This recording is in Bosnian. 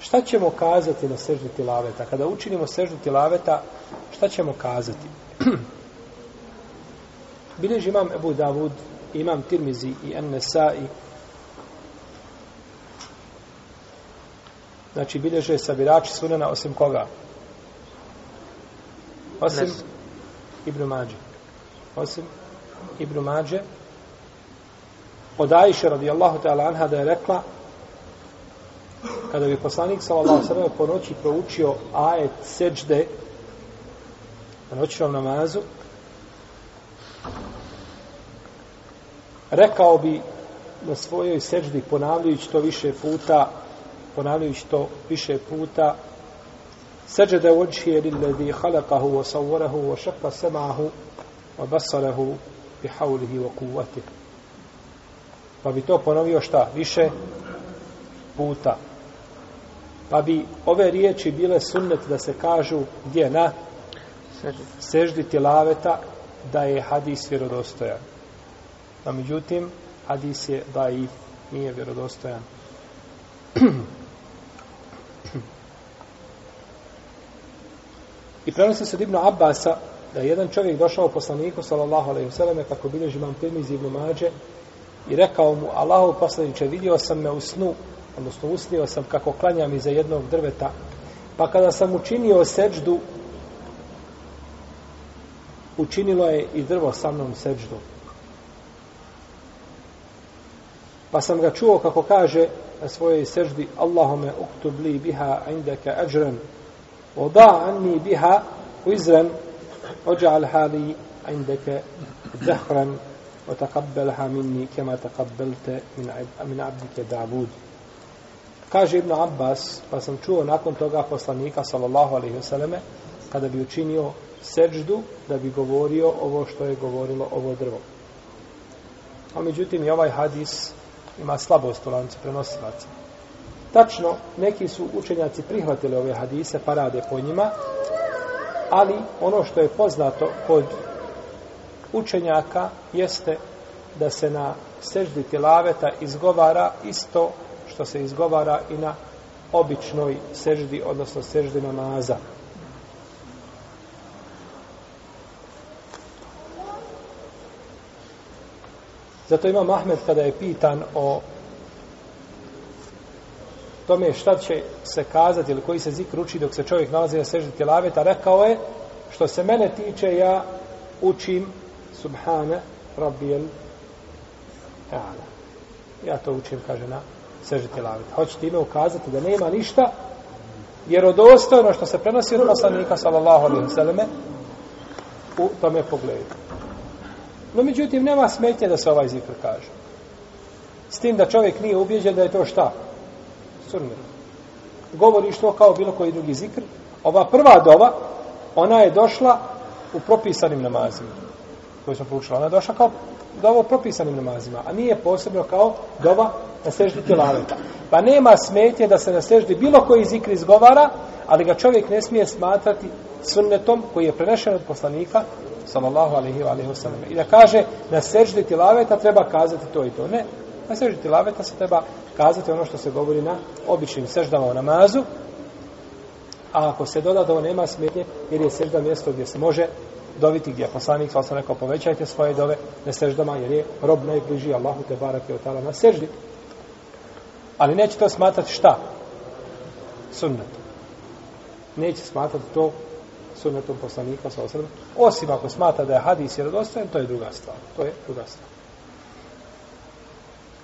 Šta ćemo kazati na seždu tilaveta? Kada učinimo seždu tilaveta, šta ćemo kazati? Bileži imam Ebu Davud, imam Tirmizi i Ennesai. Znači, bilježe sabirači sunena osim koga? Osim Nes. Ibn Mađe. Osim Ibn Mađe. Od Ajše radijallahu ta'ala anha da je rekla kada bi poslanik sallallahu alejhi ve po noći proučio ajet sećde na noćnom namazu rekao bi na svojoj seđdi ponavljajući to više puta ponavljajući to više puta seđde ođhije lilladi halakahu wa savvarahu wa šakva semahu wa basarahu bi haulihi wa kuvatih pa bi to ponovio šta? Više puta pa bi ove riječi bile sunnet da se kažu gdje? Na seždi. tilaveta da je hadis vjerodostojan. A međutim hadis je da i nije vjerodostojan. I prenosi se od Ibn Abbasa da je jedan čovjek došao poslaniku sallallahu alaihi vseleme kako bilježi imam Tirmizi Ibn Mađe i rekao mu Allahu poslaniče vidio sam me u snu odnosno usnio sam kako klanjam iza jednog drveta, pa kada sam učinio seđdu, učinilo je i drvo sa mnom seđdu. Pa sam ga čuo kako kaže na svojoj seđdi, Allahome uktub li biha indaka ajren, oda anni biha uizren, ođa'al hali indaka zahran, otakabbelha minni kema takabbelte min abdike Davudi kaže Ibn Abbas pa sam čuo nakon toga poslanika sallallahu alejhi ve selleme kada bi učinio seđdu da bi govorio ovo što je govorilo ovo drvo. A međutim i ovaj hadis ima slabost u lancu prenosilaca. Tačno neki su učenjaci prihvatili ove hadise pa rade po njima ali ono što je poznato kod učenjaka jeste da se na seždi tilaveta izgovara isto što se izgovara i na običnoj seždi, odnosno seždi namaza. Zato ima Mahmed kada je pitan o tome šta će se kazati ili koji se zikr uči dok se čovjek nalazi na seždi tjelaveta, rekao je što se mene tiče ja učim subhane rabijel ta'ala. Ja to učim, kaže na seždi tilaveta. Hoće time ukazati da nema ništa vjerodostojno što se prenosi od poslanika sallallahu alaihi vseleme u tome pogledu. No, međutim, nema smetnje da se ovaj zikr kaže. S tim da čovjek nije ubjeđen da je to šta? Sunnet. Govoriš to kao bilo koji drugi zikr. Ova prva dova, ona je došla u propisanim namazima koji smo proučili. Ona je došla kao dova propisanim namazima, a nije posebno kao dova na seždi tilaveta. Pa nema smetje da se na seždi bilo koji zikr izgovara, ali ga čovjek ne smije smatrati sunnetom koji je prenešen od poslanika, sallallahu alaihi wa alaihi wa. I da kaže, na seždi tilaveta treba kazati to i to. Ne, na seždi tilaveta se treba kazati ono što se govori na običnim seždama u namazu, a ako se doda da ovo nema smetnje, jer je sežda mjesto gdje se može doviti gdje je poslanik, sal sam rekao, povećajte svoje dove na seždama, jer je rob najbliži Allahu te barake od tala na seždi. Ali neće to smatrati šta? Sunnet. Neće smatrati to sunnetom poslanika, sa sam osim ako smatra da je hadis jer dostojen, to je druga stvar. To je druga stvar.